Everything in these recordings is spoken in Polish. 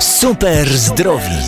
Super zdrowi.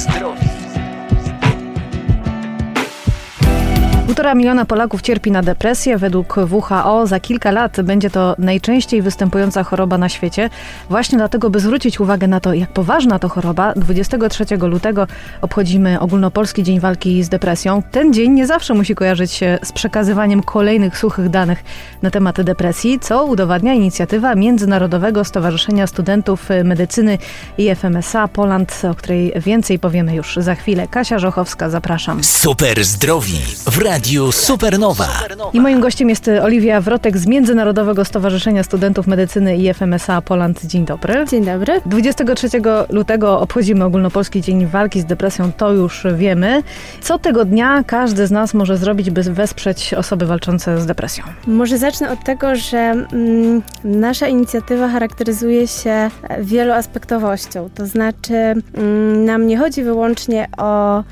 Półtora miliona Polaków cierpi na depresję. Według WHO za kilka lat będzie to najczęściej występująca choroba na świecie. Właśnie dlatego, by zwrócić uwagę na to, jak poważna to choroba, 23 lutego obchodzimy Ogólnopolski Dzień Walki z Depresją. Ten dzień nie zawsze musi kojarzyć się z przekazywaniem kolejnych suchych danych na temat depresji, co udowadnia inicjatywa Międzynarodowego Stowarzyszenia Studentów Medycyny i FMSA Poland, o której więcej powiemy już za chwilę. Kasia Żochowska, zapraszam. Super zdrowi w Radiu Supernowa. I moim gościem jest Oliwia Wrotek z Międzynarodowego Stowarzyszenia Studentów Medycyny i FMSA Poland. Dzień dobry. Dzień dobry. 23 lutego obchodzimy Ogólnopolski Dzień Walki z Depresją, to już wiemy. Co tego dnia każdy z nas może zrobić, by wesprzeć osoby walczące z depresją? Może zacznę od tego, że mm, nasza inicjatywa charakteryzuje się wieloaspektowością. To znaczy, mm, nam nie chodzi wyłącznie o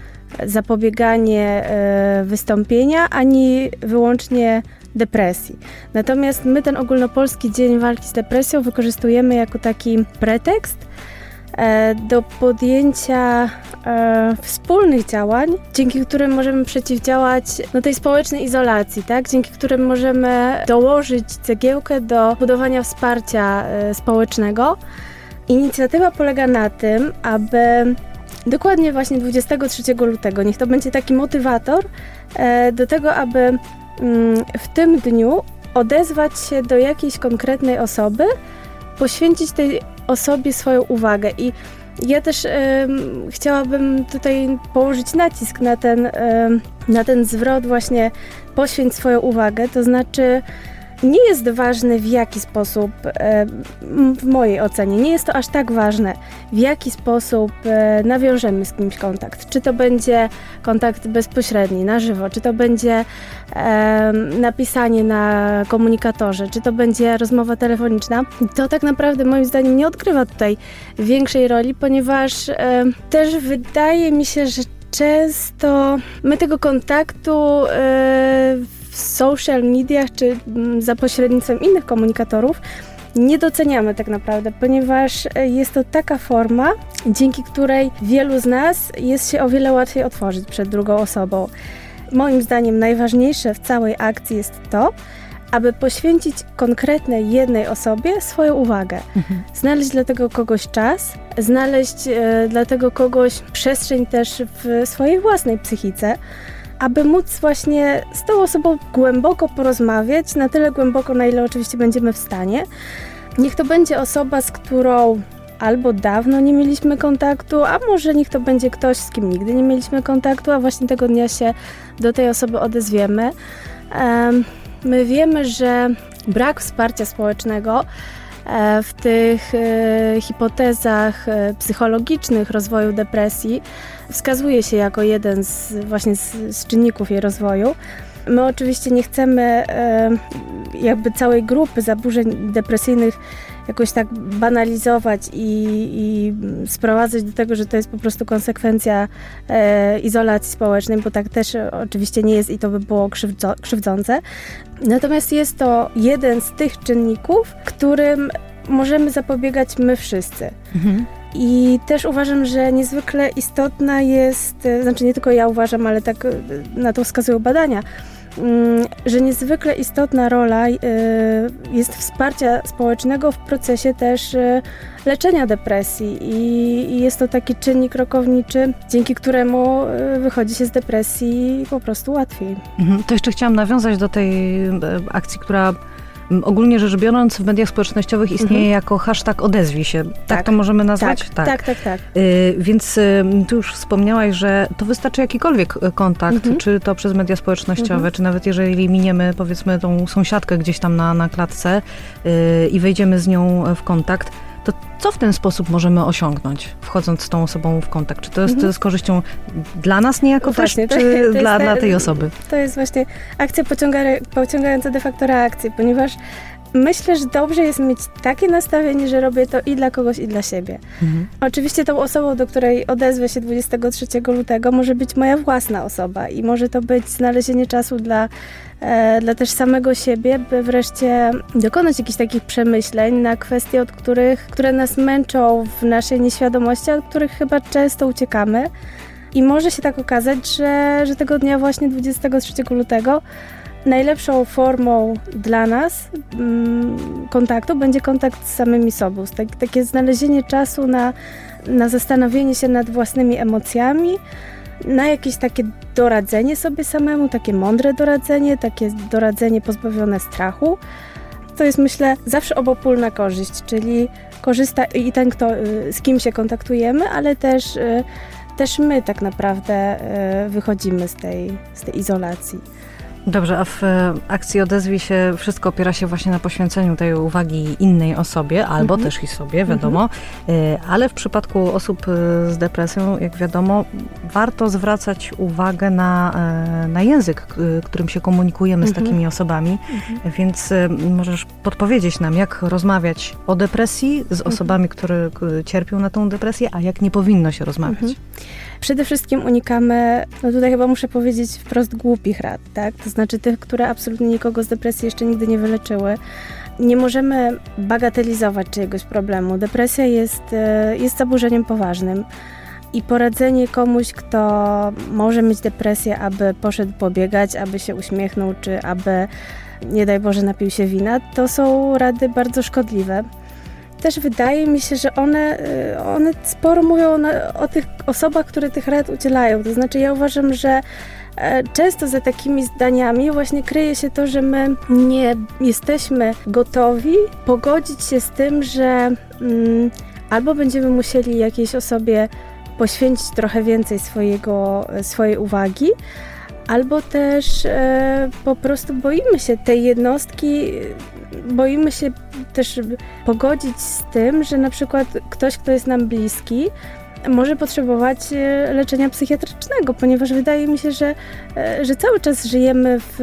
zapobieganie e, wystąpienia, ani wyłącznie depresji. Natomiast my ten ogólnopolski Dzień Walki z Depresją wykorzystujemy jako taki pretekst e, do podjęcia e, wspólnych działań, dzięki którym możemy przeciwdziałać no, tej społecznej izolacji, tak? dzięki którym możemy dołożyć cegiełkę do budowania wsparcia społecznego. Inicjatywa polega na tym, aby Dokładnie właśnie 23 lutego. Niech to będzie taki motywator e, do tego, aby mm, w tym dniu odezwać się do jakiejś konkretnej osoby, poświęcić tej osobie swoją uwagę. I ja też chciałabym tutaj położyć nacisk na ten, na ten zwrot właśnie poświęć swoją uwagę, to znaczy nie jest ważne w jaki sposób, e, w mojej ocenie, nie jest to aż tak ważne, w jaki sposób e, nawiążemy z kimś kontakt. Czy to będzie kontakt bezpośredni, na żywo, czy to będzie napisanie na komunikatorze, czy to będzie rozmowa telefoniczna. To tak naprawdę moim zdaniem nie odgrywa tutaj większej roli, ponieważ też wydaje mi się, że często my tego kontaktu e, w social mediach czy mm, za pośrednictwem innych komunikatorów nie doceniamy tak naprawdę, ponieważ e, jest to taka forma, dzięki której wielu z nas jest się o wiele łatwiej otworzyć przed drugą osobą. Moim zdaniem najważniejsze w całej akcji jest to, aby poświęcić konkretnej jednej osobie swoją uwagę. Mhm. Znaleźć dla tego kogoś czas, znaleźć e, dla tego kogoś przestrzeń też w swojej własnej psychice aby móc właśnie z tą osobą głęboko porozmawiać, na tyle głęboko, na ile oczywiście będziemy w stanie. Niech to będzie osoba, z którą albo dawno nie mieliśmy kontaktu, a może niech to będzie ktoś, z kim nigdy nie mieliśmy kontaktu, a właśnie tego dnia się do tej osoby odezwiemy. My wiemy, że brak wsparcia społecznego w tych e, hipotezach e, psychologicznych rozwoju depresji wskazuje się jako jeden z właśnie z, z czynników jej rozwoju. My oczywiście nie chcemy jakby całej grupy zaburzeń depresyjnych jakoś tak banalizować i, i, sprowadzać do tego, że to jest po prostu konsekwencja e, izolacji społecznej, bo tak też oczywiście nie jest i to by było krzywdzo, krzywdzące. Natomiast jest to jeden z tych czynników, którym możemy zapobiegać my wszyscy. Mhm. I też uważam, że niezwykle istotna jest, e, znaczy nie tylko ja uważam, ale tak e, na to wskazują badania, że niezwykle istotna rola y, jest wsparcia społecznego w procesie też y, leczenia depresji i jest to taki czynnik rokowniczy, dzięki któremu y, wychodzi się z depresji po prostu łatwiej. Mhm. To jeszcze chciałam nawiązać do tej akcji, która ogólnie rzecz biorąc w mediach społecznościowych istnieje mhm. jako hashtag odezwij się. Tak, tak to możemy nazwać? Tak, tak, tak. tak, tak. Y, więc y, tu już wspomniałaś, że to wystarczy jakikolwiek y, kontakt, mhm. czy to przez media społecznościowe, mhm. czy nawet jeżeli miniemy powiedzmy tą sąsiadkę gdzieś tam na, na klatce y, i wejdziemy z nią w kontakt, to co w ten sposób możemy osiągnąć, wchodząc z tą osobą w kontakt? Czy to jest mhm. z korzyścią dla nas niejako właśnie, też, czy to, to dla, dla tej osoby? To jest właśnie akcja pociągająca de facto reakcję, ponieważ Myślę, że dobrze jest mieć takie nastawienie, że robię to i dla kogoś, i dla siebie. Mhm. Oczywiście tą osobą, do której odezwę się 23 lutego, może być moja własna osoba i może to być znalezienie czasu dla, e, dla też samego siebie, by wreszcie dokonać jakichś takich przemyśleń na kwestie, od których, które nas męczą w naszej nieświadomości, od których chyba często uciekamy. I może się tak okazać, że, że tego dnia właśnie 23 lutego najlepszą formą dla nas mm, kontaktu będzie kontakt z samymi sobą. Tak, takie znalezienie czasu na, na zastanowienie się nad własnymi emocjami, na jakieś takie doradzenie sobie samemu, takie mądre doradzenie, takie doradzenie pozbawione strachu. To jest myślę zawsze obopólna korzyść, czyli korzysta i ten, kto, y, z kim się kontaktujemy, ale też, y, też my tak naprawdę y, wychodzimy z tej, z tej izolacji. Dobrze, a w e, akcji Odezwij się wszystko opiera się właśnie na poświęceniu tej uwagi innej osobie, albo mhm. też i sobie, wiadomo. Mhm. Ale w przypadku osób e, z depresją, jak wiadomo, warto zwracać uwagę na, na język, którym się komunikujemy mhm. z takimi osobami. Mhm. Więc możesz podpowiedzieć nam, jak rozmawiać o depresji z mhm. osobami, które cierpią na tą depresję, a jak nie powinno się rozmawiać. Mhm. Przede wszystkim unikamy, no tutaj chyba muszę powiedzieć wprost głupich rad, tak? To znaczy tych, które absolutnie nikogo z depresji jeszcze nigdy nie wyleczyły. Nie możemy bagatelizować czyjegoś problemu. Depresja jest, e, jest zaburzeniem poważnym. I poradzenie komuś, kto może mieć depresję, aby poszedł pobiegać, aby się uśmiechnął, czy aby, nie daj Boże, napił się wina, to są rady bardzo szkodliwe też wydaje mi się, że one, y, one sporo mówią o tych osobach, które tych rad udzielają. To znaczy, ja uważam, że e, często za takimi zdaniami właśnie kryje się to, że my nie jesteśmy gotowi pogodzić się z tym, że mm, albo będziemy musieli jakiejś osobie poświęcić trochę więcej swojego, swojej uwagi, albo też e, po prostu boimy się tej jednostki, boimy się też pogodzić z tym, że na przykład ktoś, kto jest nam bliski, może potrzebować e, leczenia psychiatrycznego, ponieważ wydaje mi się, że, e, że cały czas żyjemy w,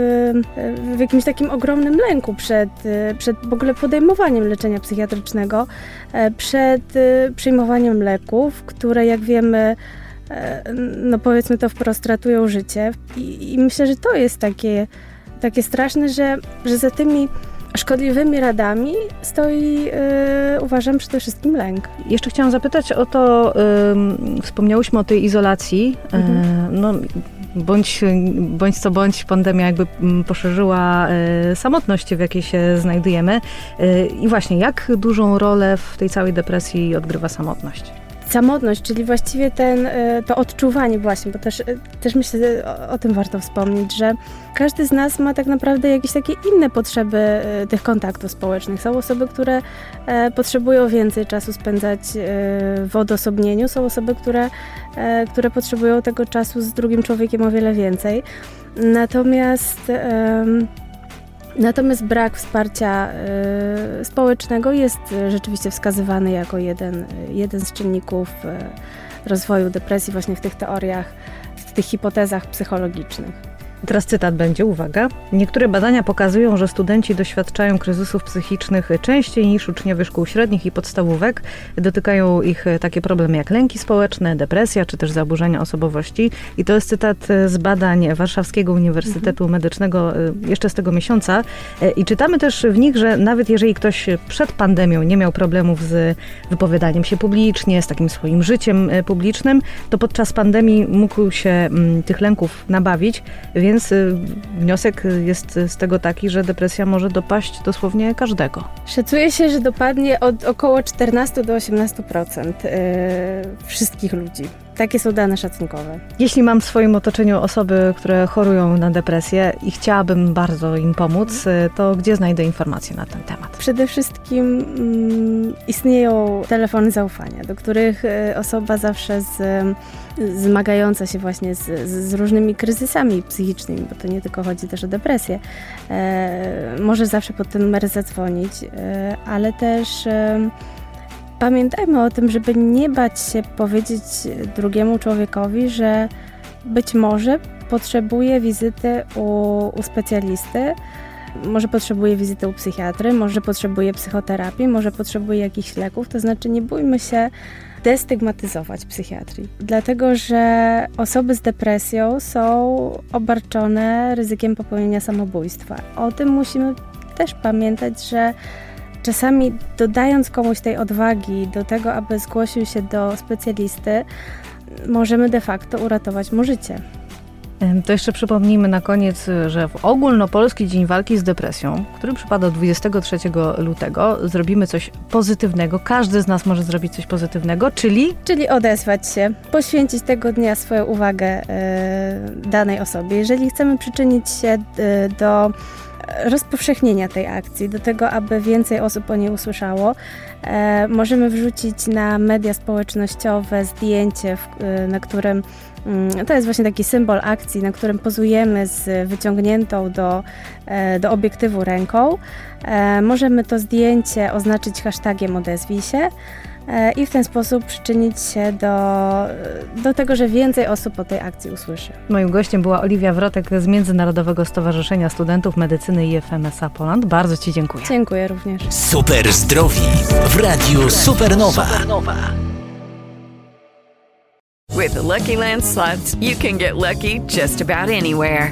w jakimś takim ogromnym lęku przed, przed w ogóle podejmowaniem leczenia psychiatrycznego, przed przyjmowaniem leków, które jak wiemy E, no powiedzmy to wprost, ratują życie. I, i myślę, że to jest takie, takie straszne, że, że za tymi szkodliwymi radami stoi, yy, uważam, przede wszystkim lęk. Jeszcze chciałam zapytać o to, yy, wspomniałyśmy o tej izolacji. E, mhm. Yy, no, bądź, bądź co bądź pandemia jakby mm, poszerzyła samotność, w jakiej się znajdujemy. I właśnie, jak dużą rolę w tej całej depresji odgrywa samotność? Samotność, czyli właściwie ten, e, to odczuwanie właśnie, bo też, e, też myślę, o, o, tym warto wspomnieć, że każdy z nas ma tak naprawdę jakieś takie inne potrzeby e, tych kontaktów społecznych. Są osoby, które potrzebują więcej czasu spędzać w odosobnieniu, są osoby, które, które potrzebują tego czasu z drugim człowiekiem o wiele więcej. Natomiast Natomiast brak wsparcia y, społecznego jest rzeczywiście wskazywany jako jeden, jeden z czynników y, rozwoju depresji właśnie w tych teoriach, w tych hipotezach psychologicznych. Teraz cytat będzie, uwaga. Niektóre badania pokazują, że studenci doświadczają kryzysów psychicznych częściej niż uczniowie szkół średnich i podstawówek. Dotykają ich takie problemy jak lęki społeczne, depresja czy też zaburzenia osobowości. I to jest cytat z badań Warszawskiego Uniwersytetu mhm. Medycznego y, jeszcze z tego miesiąca. I czytamy też w nich, że nawet jeżeli ktoś przed pandemią nie miał problemów z wypowiadaniem się publicznie, z takim swoim życiem publicznym, to podczas pandemii mógł się mm, tych lęków nabawić więc y, wniosek jest z tego taki, że depresja może dopaść dosłownie każdego. Szacuje się, że dopadnie od około 14 do 18% y, wszystkich ludzi. Takie są dane szacunkowe. Jeśli mam w swoim otoczeniu osoby, które chorują na depresję i chciałabym bardzo im pomóc, y, to gdzie znajdę informacje na ten temat? Przede wszystkim mm, istnieją telefony zaufania, do których osoba zawsze z zmagająca się właśnie z, z, różnymi kryzysami psychicznymi, bo to nie tylko chodzi też o depresję, e, może zawsze pod ten numer zadzwonić, e, ale też e, pamiętajmy o tym, żeby nie bać się powiedzieć drugiemu człowiekowi, że być może potrzebuje wizyty u, u specjalisty, może potrzebuje wizyty u psychiatry, może potrzebuje psychoterapii, może potrzebuje jakichś leków. To znaczy, nie bójmy się destygmatyzować psychiatrii, dlatego że osoby z depresją są obarczone ryzykiem popełnienia samobójstwa. O tym musimy też pamiętać, że czasami dodając komuś tej odwagi do tego, aby zgłosił się do specjalisty, możemy de facto uratować mu życie. To jeszcze przypomnijmy na koniec, że w ogólnopolski Dzień Walki z Depresją, który przypada 23 lutego, zrobimy coś pozytywnego. Każdy z nas może zrobić coś pozytywnego, czyli... Czyli odezwać się, poświęcić tego dnia swoją uwagę y, danej osobie. Jeżeli chcemy przyczynić się y, do rozpowszechnienia tej akcji, do tego, aby więcej osób o niej usłyszało. E, możemy wrzucić na media społecznościowe zdjęcie, w, e, na którym mm, to jest właśnie taki symbol akcji, na którym pozujemy z wyciągniętą do, e, do obiektywu ręką. E, możemy to zdjęcie oznaczyć hashtagiem odezwij się. I w ten sposób przyczynić się do, do tego, że więcej osób o tej akcji usłyszy. Moim gościem była Oliwia Wrotek z Międzynarodowego Stowarzyszenia Studentów Medycyny i FMSA Poland. Bardzo Ci dziękuję. Dziękuję również. Super zdrowi w Radiu Supernowa. Supernowa. With the Lucky Land slots, you can get lucky just about anywhere.